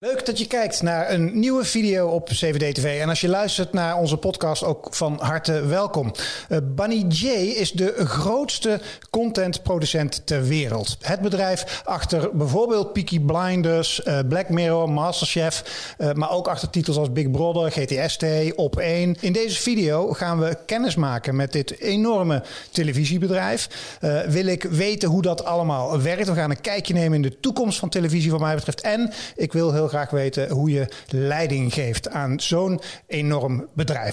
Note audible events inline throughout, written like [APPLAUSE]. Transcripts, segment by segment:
Leuk dat je kijkt naar een nieuwe video op CVD TV. En als je luistert naar onze podcast, ook van harte welkom. Uh, Bunny J is de grootste contentproducent ter wereld. Het bedrijf achter bijvoorbeeld Peaky Blinders, uh, Black Mirror, Masterchef. Uh, maar ook achter titels als Big Brother, GTST, Op 1. In deze video gaan we kennis maken met dit enorme televisiebedrijf. wil ik weten hoe dat allemaal werkt. We gaan een kijkje nemen in de toekomst van televisie, wat mij betreft. En ik wil heel graag weten hoe je leiding geeft aan zo'n enorm bedrijf.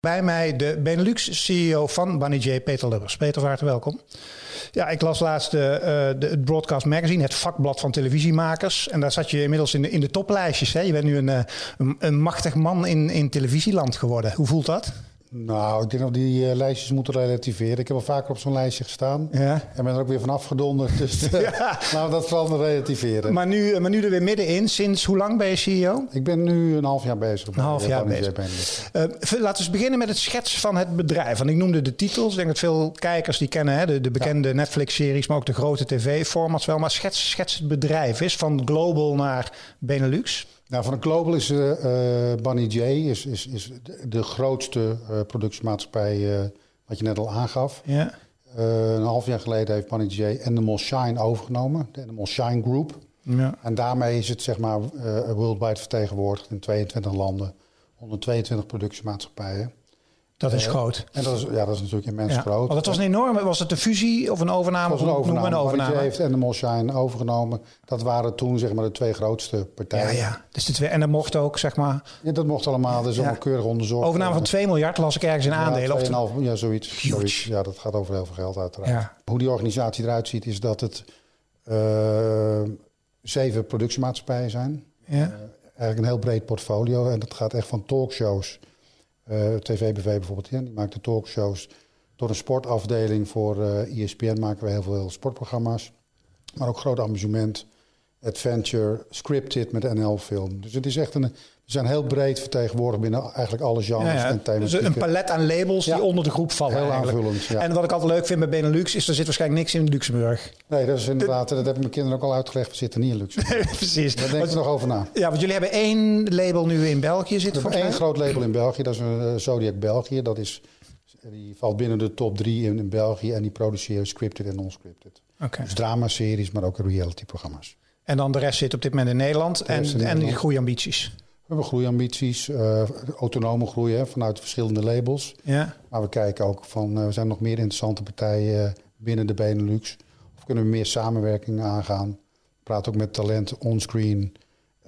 Bij mij de Benelux-CEO van J, Peter Lubbers. Peter, van harte welkom. Ja, ik las laatst de, uh, de, het Broadcast Magazine, het vakblad van televisiemakers. En daar zat je inmiddels in de, in de toplijstjes. Hè? Je bent nu een, uh, een, een, machtig man in, in televisieland geworden. Hoe voelt dat? Nou, ik denk dat die uh, lijstjes moeten relativeren. Ik heb al vaker op zo'n lijstje gestaan. Ja. En ben er ook weer van afgedonderd. Dus uh, [LAUGHS] ja. laten we dat vooral relativeren. Maar nu, maar nu er weer middenin. Sinds hoe lang ben je CEO? Ik ben nu een half jaar bezig. Een half jaar bezig. Uh, laten we eens beginnen met het schetsen van het bedrijf. Want ik noemde de titels. Ik denk dat veel kijkers die kennen hè, de, de bekende ja. Netflix-series, maar ook de grote tv-formats wel. Maar schets, schets het bedrijf is van global naar Benelux. Nou, van de Global is uh, Bunny J is, is, is de grootste uh, productiemaatschappij uh, wat je net al aangaf. Ja. een half jaar geleden heeft Bunny J Animal Shine overgenomen, de Animal Shine Group. Ja. En daarmee is het zeg maar worldwide vertegenwoordigd in 22 landen, 122 productiemaatschappijen. Dat is groot. En dat is, ja, dat is natuurlijk immens ja. groot. Want het was een enorme, was het een fusie of een overname? Het was een overname. Een overname. heeft Animal Shine overgenomen. Dat waren toen zeg maar de twee grootste partijen. Ja, ja. Dus de twee, en dat mocht ook, zeg maar... Ja, dat mocht allemaal. Is allemaal keurig onderzocht. Overname van 2 miljard las ik ergens in aandelen. Ja, of ja zoiets, zoiets. Ja, dat gaat over heel veel geld uiteraard. Hoe die organisatie eruit ziet is dat het uh, zeven productiemaatschappijen zijn. Ja. Uh, eigenlijk een heel breed portfolio. En dat gaat echt van talkshows uh, TVBV bijvoorbeeld, ja, die maakt de talkshows. Door een sportafdeling voor uh, eh, ESPN maken we heel veel sportprogramma's. Maar ook groot amusement, adventure, scripted met NL-film. Dus het is echt een, zijn heel breed vertegenwoordigd binnen eigenlijk alle genres ja, ja. en thema's. Dus een palet aan labels die onder de groep vallen. Heel aanvullend. Ja. En wat ik altijd leuk vind bij Benelux is er zit waarschijnlijk niks in Luxemburg. Nee, dat is inderdaad. Dat hebben mijn kinderen ook al uitgelegd. We zitten niet in Luxemburg. [LAUGHS] Precies. Daar denken ze nog over na. Ja, want jullie hebben één label nu in België zitten. Één groot label in België. Dat is een uh, Zodiac België. Dat is, die valt binnen de top drie in, in België en die produceren scripted en non-scripted. Okay. Dus dramaseries, maar ook reality-programma's. En dan de rest zit op dit moment in Nederland en, in en die groeiambities. We hebben groeiambities, uh, autonome groei hè, vanuit verschillende labels. Ja. Maar we kijken ook van, uh, zijn nog meer interessante partijen binnen de Benelux. Of kunnen we meer samenwerking aangaan? We praten ook met talent onscreen,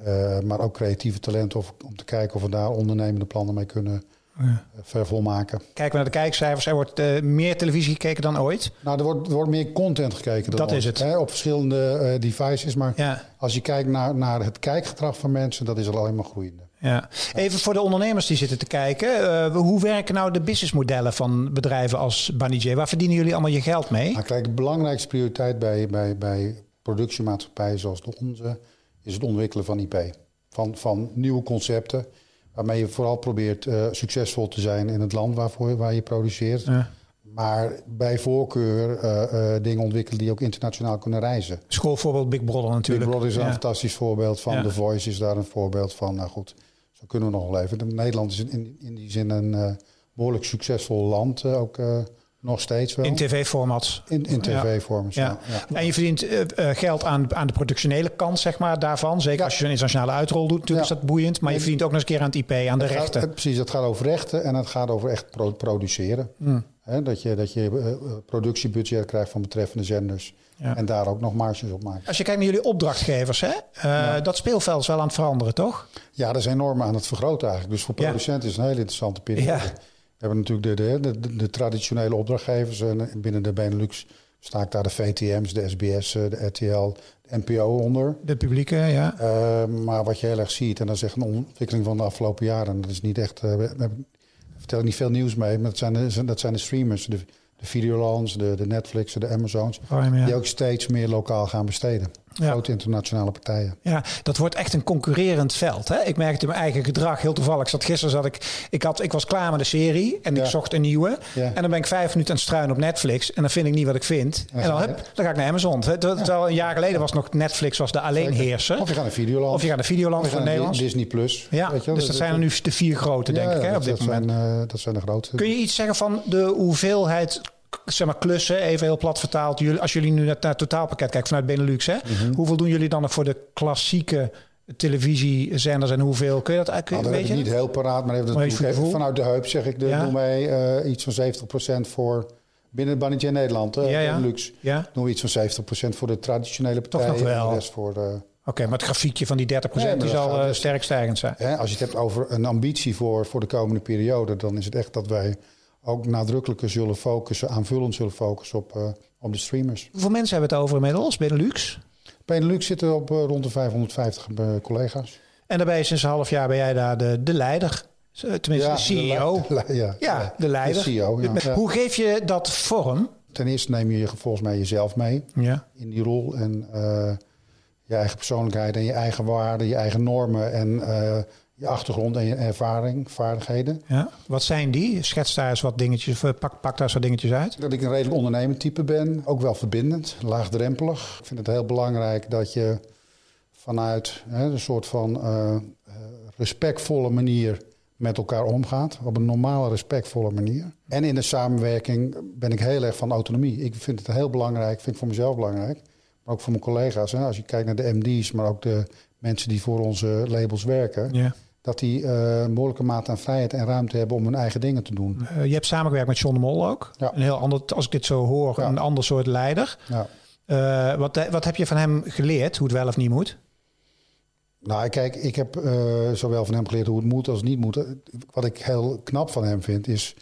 uh, maar ook creatieve talent of, om te kijken of we daar ondernemende plannen mee kunnen ja. vervolmaken. Kijken we naar de kijkcijfers, er wordt uh, meer televisie gekeken dan ooit? Nou, er wordt, er wordt meer content gekeken. Dan dat is het. Hè, op verschillende uh, devices. Maar ja. als je kijkt naar, naar het kijkgedrag van mensen, dat is al alleen maar groeiende. Ja. Even voor de ondernemers die zitten te kijken. Uh, hoe werken nou de businessmodellen van bedrijven als Bunny J? Waar verdienen jullie allemaal je geld mee? Nou, kijk, de belangrijkste prioriteit bij, bij, bij productiemaatschappijen zoals de onze... is het ontwikkelen van IP. Van, van nieuwe concepten waarmee je vooral probeert uh, succesvol te zijn in het land waarvoor, waar je produceert. Ja. Maar bij voorkeur uh, uh, dingen ontwikkelen die ook internationaal kunnen reizen. Schoolvoorbeeld Big Brother natuurlijk. Big Brother is een fantastisch voorbeeld van. Ja. The Voice is daar een voorbeeld van. Nou goed, zo kunnen we nog wel even. Nederland is in, in die zin een behoorlijk succesvol land. ook nog steeds wel. In tv-formats. In, in tv-formats, ja. ja. En je verdient uh, geld aan, aan de productionele kant zeg maar, daarvan. Zeker als je een internationale uitrol doet, natuurlijk is dat boeiend. Maar je verdient ook nog eens een keer aan het IP, aan de rechten. Precies, het gaat over rechten en het gaat over echt pro produceren. Mm. dat je, dat je uh, productiebudget krijgt van betreffende zenders. En daar ook nog marges op maakt. Als je kijkt naar jullie opdrachtgevers, hè? Uh, dat speelveld is wel aan het veranderen, toch? Ja, dat is enorm aan het vergroten eigenlijk. Dus voor producenten is het een hele interessante periode. We hebben natuurlijk de, de, de, de traditionele opdrachtgevers. En binnen de Benelux sta ik daar de VTM's, de SBS, de RTL, de NPO onder. De publieke, ja. Uh, maar wat je heel erg ziet, en dat is echt een ontwikkeling van de afgelopen jaren. En dat is niet echt, uh, we, we vertellen niet veel nieuws mee, maar dat zijn de, dat zijn de streamers. De, de Videolands, de, de Netflix, de Amazons. Oh, ja. Die ook steeds meer lokaal gaan besteden. Grote internationale partijen. Ja, dat wordt echt een concurrerend veld. Hè? Ik merkte mijn eigen gedrag heel toevallig. Zat, gisteren zat ik, ik, had, ik was klaar met de serie en ik zocht een nieuwe. En dan ben ik vijf minuten aan het struinen op Netflix. En dan vind ik niet wat ik vind. en dan, hup, dan ga ik naar Amazon. Terwijl een jaar geleden was nog Netflix was de alleenheerser. Of je gaat naar Videoland. Of je gaat naar Videoland voor Nederlands. Disney Plus. Ja, weet je dus dat zijn er nu de vier grote, denk ik, hè, op dit moment. Zijn, uh, dat zijn de grote. Kun je iets zeggen van de hoeveelheid zeg maar klussen, even heel plat vertaald. Jullie, als jullie nu naar, naar het totaalpakket kijken vanuit Benelux, hè, mhm. hoeveel doen jullie dan nog voor de klassieke televisiezenders en hoeveel kun je dat eigenlijk nou, weet je? niet heel paraat, maar even, even vanuit de heup zeg ik, de, ja. mij uh, iets van 70% voor binnen het bannetje in Nederland, uh, ja, ja. Benelux. Ja. Doen we iets van 70% voor de traditionele partijen. Toch nog wel. En de rest voor de... Oké, maar het grafiekje van die 30% nee, die zal uh, sterk stijgend zijn. als je het hebt over een ambitie voor, voor de komende periode, dan is het echt dat wij ook nadrukkelijker zullen focussen, aanvullend zullen focussen op, uh, op de streamers. Hoeveel mensen hebben het over inmiddels, Benelux? Benelux zitten op uh, rond de 550 uh, collega's. En daarbij sinds een half jaar ben jij daar de, de leider. Tenminste, ja, de CEO. De ja, ja, de leider. De CEO, ja. Hoe geef je dat vorm? Ten eerste neem je volgens mij jezelf mee ja. in die rol. En je eigen persoonlijkheid en je eigen waarden, je eigen normen en je achtergrond en je ervaring, vaardigheden. Ja. Wat zijn die? Schets daar eens wat dingetjes, pak, pak daar eens wat dingetjes uit. Dat ik een redelijk ondernemend type ben, ook wel verbindend, laagdrempelig. Ik vind het heel belangrijk dat je vanuit hè, een soort van uh, respectvolle manier met elkaar omgaat. Op een normale, respectvolle manier. En in de samenwerking ben ik heel erg van autonomie. Ik vind het heel belangrijk, vind ik voor mezelf belangrijk. Maar ook voor mijn collega's. Hè. Als je kijkt naar de MD's, maar ook de mensen die voor onze labels werken. Ja dat die uh, een behoorlijke mate aan vrijheid en ruimte hebben om hun eigen dingen te doen. Uh, je hebt samengewerkt met John de Mol ook. Ja. Een heel ander, als ik dit zo hoor, een ander soort leider. Ja. Uh, wat, wat heb je van hem geleerd, hoe het wel of niet moet? Nou, kijk, ik heb zowel van hem geleerd hoe het moet als niet moet. Wat ik heel knap van hem vind, is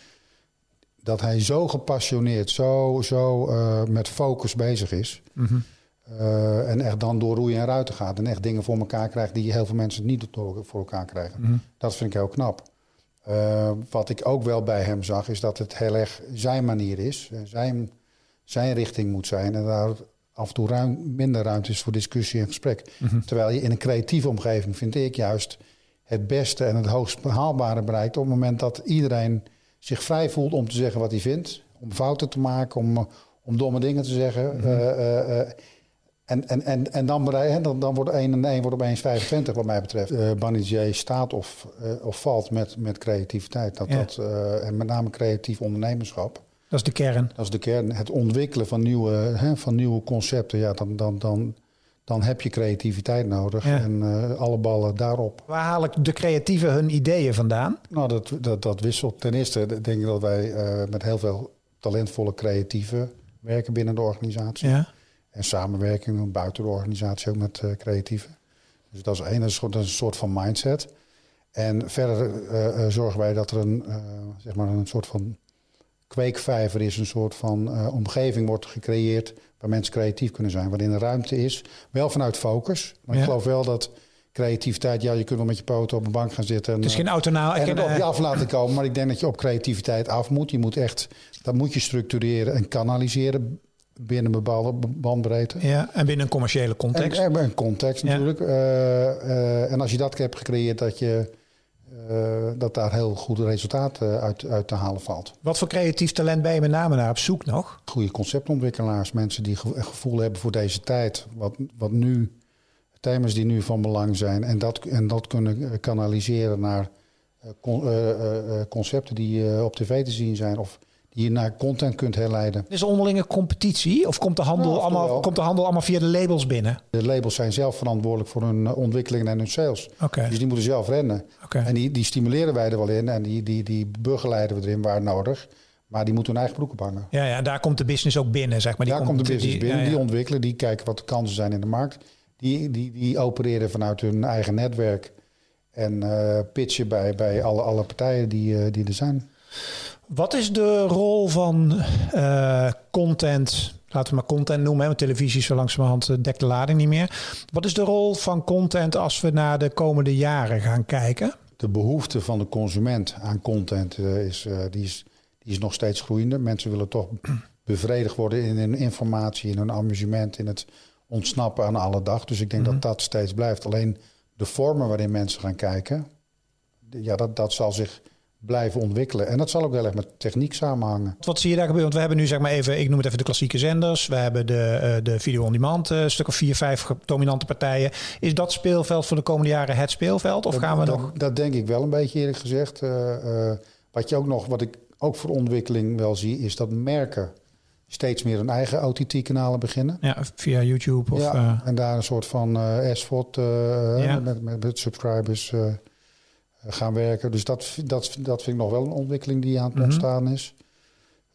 dat hij zo gepassioneerd, zo, zo met focus bezig is. Mm uh, en echt dan door roeien en ruiten gaat. En echt dingen voor elkaar krijgt die heel veel mensen niet voor elkaar krijgen. Mhm. Dat vind ik heel knap. Uh, wat ik ook wel bij hem zag, is dat het heel erg zijn manier is. Zijn, zijn richting moet zijn. En daar af en toe ruim, minder ruimte is voor discussie en gesprek. Mhm. Terwijl je in een creatieve omgeving, vind ik juist, het beste en het hoogst behaalbare bereikt. op het moment dat iedereen zich vrij voelt om te zeggen wat hij vindt. Om fouten te maken, om, om domme dingen te zeggen. Mm en, en, en, en dan, dan, dan wordt 1 en 1 wordt opeens 25 wat mij betreft. Uh, staat of, uh, of valt met, met creativiteit. Dat, dat, uh, en met name creatief ondernemerschap. Dat is de kern. Dat is de kern. Het ontwikkelen van nieuwe, hè, van nieuwe concepten. Ja, dan, dan, dan, dan heb je creativiteit nodig. En alle ballen daarop. Waar haal ik de creatieven hun ideeën vandaan? Nou, dat, dat, dat wisselt. Ten eerste denk ik dat wij met heel veel talentvolle creatieven werken binnen de organisatie. Ja. En samenwerking buiten de organisatie ook met uh, creatieven. Dus dat is één, dat is, een soort van mindset. En verder uh, zorgen wij dat er een, zeg maar een soort van kweekvijver is, een soort van omgeving wordt gecreëerd waar mensen creatief kunnen zijn, waarin er ruimte is. Wel vanuit focus, maar ik geloof wel dat creativiteit, ja, je kunt wel met je poten op een bank gaan zitten. En, het is geen autonaal. En het op je af laten komen. Maar ik denk dat je op creativiteit af moet. Je moet echt, dat moet je structureren en kanaliseren binnen een bepaalde bandbreedte. Ja, en binnen een commerciële context. En, een context natuurlijk. Eh, eh, en als je dat hebt gecreëerd, dat, je, uh, dat daar heel goed resultaat uit, uit te halen valt. Wat voor creatief talent ben je met name naar op zoek nog? Goede conceptontwikkelaars, mensen die gevoel hebben voor deze tijd. Wat, wat nu, thema's die nu van belang zijn. En dat, en dat kunnen kanaliseren naar concepten die op tv te zien zijn. Of je naar content kunt herleiden. Is er onderlinge competitie of komt de, handel allemaal, komt de handel allemaal via de labels binnen? De labels zijn zelf verantwoordelijk voor hun eh, ontwikkeling en hun sales. Okay. Dus die moeten zelf rennen. Okay. En die, die stimuleren wij er wel in en die, die, die begeleiden we erin waar nodig. Maar die moeten hun eigen broek ophangen. Ja, ja, daar komt de business ook binnen, zeg maar. Die daar komt, de business binnen, die ontwikkelen, die kijken wat de kansen zijn in de markt. Die, die, die opereren vanuit hun eigen netwerk en uh, pitchen bij, bij alle, alle partijen die, uh, die er zijn. Wat is de rol van uh, content? Laten we maar content noemen, want televisie zo langzamerhand eh, dekt de lading niet meer. Wat is de rol van content als we naar de komende jaren gaan kijken? De behoefte van de consument aan content uh, is, uh, die is, die is nog steeds groeiende. Mensen willen toch [CLEARS THROAT] bevredigd worden in hun informatie, in hun amusement, in het ontsnappen aan alle dag. Dus ik denk dat mhm. dat steeds blijft. Alleen de vormen waarin mensen gaan kijken, ja, dat, dat zal zich blijven ontwikkelen. En dat zal ook wel echt met techniek samenhangen. Wat zie je daar gebeuren? Want we hebben nu zeg maar even, ik noem het even de klassieke zenders. We hebben de, uh, de video-on-demand, uh, een stuk of vier, vijf dominante partijen. Is dat speelveld voor de komende jaren het speelveld? Of gaan we dat, nog... Dat denk ik wel een beetje eerlijk gezegd. Uh, wat je ook nog, wat ik ook voor ontwikkeling wel zie, is dat merken steeds meer een eigen OTT-kanalen beginnen. Ja, via YouTube. Of, ja, en daar een soort van uh, SVOD ja. met, met, met, subscribers gaan werken. Dus dat, dat, dat vind ik nog wel een ontwikkeling die aan het mhm. ontstaan is.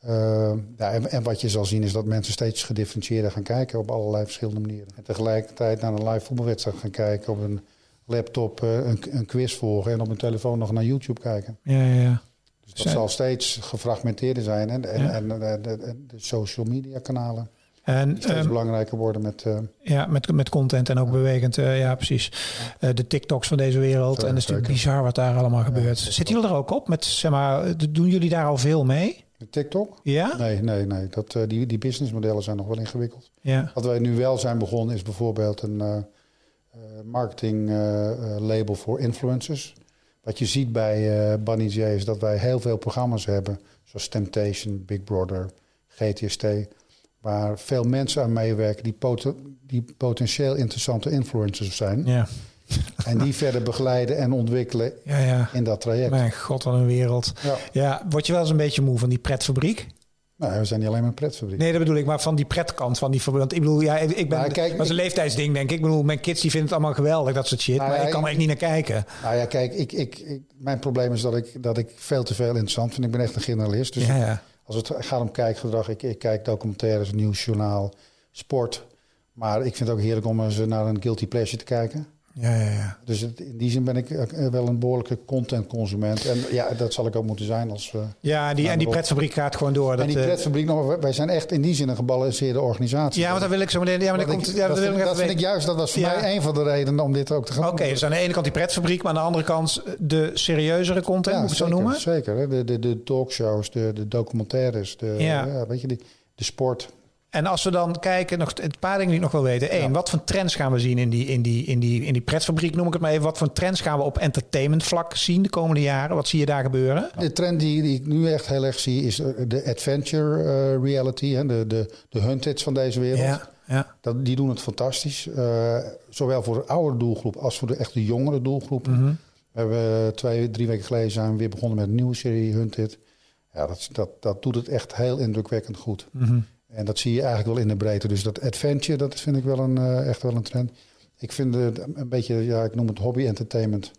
Uh, ja, en, en, wat je zal zien is dat mensen steeds gedifferentieerder gaan kijken op allerlei verschillende manieren. En tegelijkertijd naar een live voetbalwedstrijd gaan kijken, op een laptop uh, een, een, quiz volgen en op een telefoon nog naar YouTube kijken. Ja, ja, ja. Dus dat zal steeds gefragmenteerder zijn en, en, en, en de, de, social media kanalen. En, steeds um, belangrijker worden met... Uh, ja, met, met content en ook bewegend. Uh, ja, precies. Uh, de TikToks van deze wereld. en het is natuurlijk bizar wat daar allemaal gebeurt. Zitten jullie er ook op? Met, zeg maar, doen jullie daar al veel mee? Met TikTok? Ja? Nee, nee, nee. Dat, die, die businessmodellen zijn nog wel ingewikkeld. Ja. Wat wij nu wel zijn begonnen is bijvoorbeeld een marketing label voor influencers. Wat je ziet bij Bunny J is dat wij heel veel programma's hebben. Zoals Temptation, Big Brother, GTST waar veel mensen aan meewerken die, die potentieel interessante influencers zijn. Ja. [LAUGHS] En die verder begeleiden en ontwikkelen ja, ja. in dat traject. Mijn god, wat een wereld. Ja. ja. word je wel eens een beetje moe van die pretfabriek? Nou, we zijn niet alleen maar een pretfabriek. Nee, dat bedoel ik, maar van die pretkant van die fabriek. Want ik bedoel, ja, ik ben. Nou, kijk, dat is een leeftijdsding, denk ik. Ik bedoel, mijn kids die vinden het allemaal geweldig, dat soort shit. Nou, maar ik kan er echt niet naar kijken. Nou ja, kijk, ik, ik, ik, mijn probleem is dat ik, dat ik veel te veel interessant vind. Ik ben echt een generalist. Dus ja, ja. Als het gaat om kijkgedrag, ik, ik kijk documentaires, nieuwsjournaal, sport. Maar ik vind het ook heerlijk om eens naar een guilty pleasure te kijken. Ja, ja, ja. Dus in die zin ben ik eh, wel een behoorlijke contentconsument. En ja, dat zal ik ook moeten zijn als... Uh, ja, die, en die pretfabriek gaat gewoon door. Dat, en die eh, pretfabriek, nog, wij zijn echt in die zin een gebalanceerde organisatie. Ja, want dan wil ik zo meteen... Ja, maar komt, ja, dat, vind, dat vind ik juist, dat was voor mij een van de redenen om dit ook te gaan Oké, dus aan de ene kant die pretfabriek, maar aan de andere kant de serieuzere content, moet ik zo noemen? Zeker, de, de, de talkshows, de, de documentaires, de, ja. weet je, die, de sport. En als we dan kijken, nog een paar dingen die ik nog wel weten. Eén, wat voor trends gaan we zien in die, in, die, in, die, in die pretfabriek, noem ik het maar even. Wat voor trends gaan we op entertainment vlak zien de komende jaren? Wat zie je daar gebeuren? De trend die, die ik nu echt heel erg zie is eh, de adventure uh, reality. Hè? De, de, de hunteds van deze wereld. Ja, ja. Dat, die doen het fantastisch. Uh, zowel voor de oude doelgroep als voor de echte jongere doelgroep. Mm -hmm. We hebben twee, drie weken geleden zijn we weer begonnen met een nieuwe serie Hunted. Ja, dat, dat, dat doet het echt heel indrukwekkend goed. Mm -hmm. En dat zie je eigenlijk wel in de breedte. Dus dat adventure, dat vind ik wel een, uh, echt wel een trend. Ik vind het een beetje, ja, ik noem het hobby entertainment.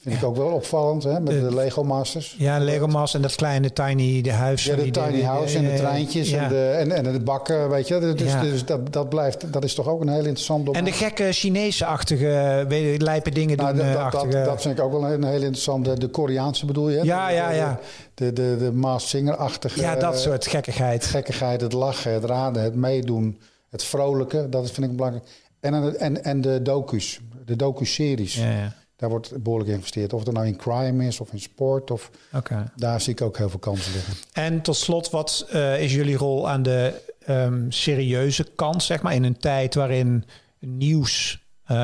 Vind ik ook wel opvallend, hè, met de, Lego Masters. Ja, de Lego Masters en dat kleine tiny de huis. Ja, de tiny house en de treintjes en, de, en, en de bakken, weet je. Dus, dus dat, dat, blijft, dat is toch ook een heel interessant domein. En de gekke Chinese-achtige, lijpe dingen nou, doen. Dat, dat, dat, vind ik ook wel een, heel interessante. De Koreaanse bedoel je? Ja, ja, ja. De, de, de, de Singer-achtige. Ja, dat soort gekkigheid. Gekkigheid, het lachen, het raden, het meedoen, het vrolijke. Dat vind ik belangrijk. En, en, en de docu's, de docu-series. Ja, ja. Daar wordt behoorlijk geïnvesteerd. Of het nou in crime is of in sport. Of, okay. Daar zie ik ook heel veel kansen liggen. En tot slot, wat uh, is jullie rol aan de um, serieuze kant, zeg maar, in een tijd waarin nieuws uh,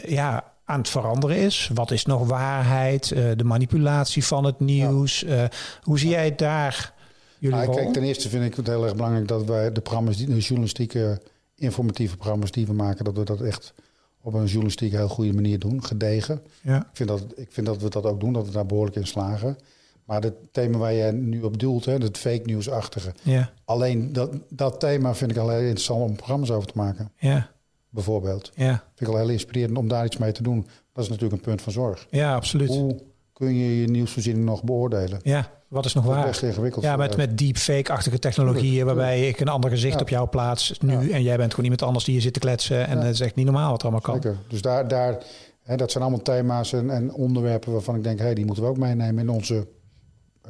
ja, aan het veranderen is? Wat is nog waarheid? Uh, de manipulatie van het nieuws. Ja. hoe zie jij daar jullie nou, rol? Kijk, ten eerste vind ik het heel erg belangrijk dat wij de programma's, die, de journalistieke informatieve programma's die we maken, dat we dat echt op een journalistiek heel goede manier doen, gedegen. Ja. Ik, vind dat, ik vind dat we dat ook doen, dat we daar behoorlijk in slagen. Maar het thema waar jij nu op doelt, hè, het fake nieuwsachtige. Ja. Alleen dat, dat thema vind ik al heel interessant om programma's over te maken. Ja. Bijvoorbeeld. Ja. Vind ik al heel inspirerend om daar iets mee te doen. Dat is natuurlijk een punt van zorg. Ja, absoluut. Hoe kun je je nieuwsvoorziening nog beoordelen? Ja, wat is nog waar? Best ingewikkeld. Ja, met, met deepfake-achtige technologieën, waarbij ik een ander gezicht op jou plaats nu en jij bent gewoon iemand anders die je zit te kletsen en dat is echt niet normaal wat er allemaal kan. Zeker. Dus daar, daar hè, dat zijn allemaal thema's en, en onderwerpen waarvan ik denk, hé, hey, die moeten we ook meenemen in onze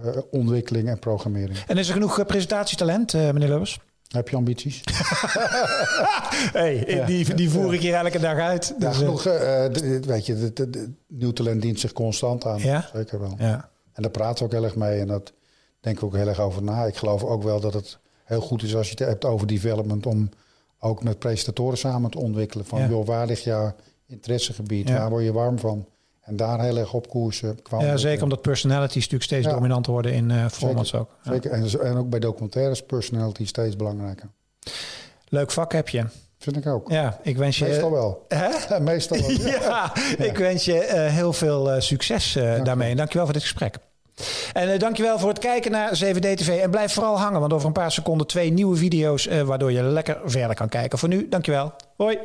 uh, ontwikkeling en programmering. En is er genoeg uh, presentatietalent, uh, meneer Lubbers? Heb je ambities? [LAUGHS] [LAUGHS] hey, die, die voer ik hier elke dag uit. Dus, ja, genoeg, weet je, de, nieuw talent dient zich constant aan. Ja? Zeker wel. Ja. En daar praten we ook heel erg mee en dat denken we ook heel erg over na. Ik geloof ook wel dat het heel goed is als je het hebt over development om ook met presentatoren samen te ontwikkelen. Van joh, waar ligt jouw interessegebied? Waar word je warm van? En daar heel erg op koersen. Ja, zeker omdat personalities natuurlijk steeds dominant worden in uh, formats ook. Zeker, en, en, ook bij documentaires personality steeds belangrijker. Leuk vak heb je. Vind ik ook. Ja, ik wens je... Meestal wel. Hè? [LAUGHS] Meestal wel. [LAUGHS] ja, ik wens je uh, heel veel uh, succes uh, daarmee. En dankjewel voor dit gesprek. En dankjewel voor het kijken naar 7D-TV. En blijf vooral hangen, want over een paar seconden twee nieuwe video's... waardoor je lekker verder kan kijken. Voor nu, dankjewel. Hoi.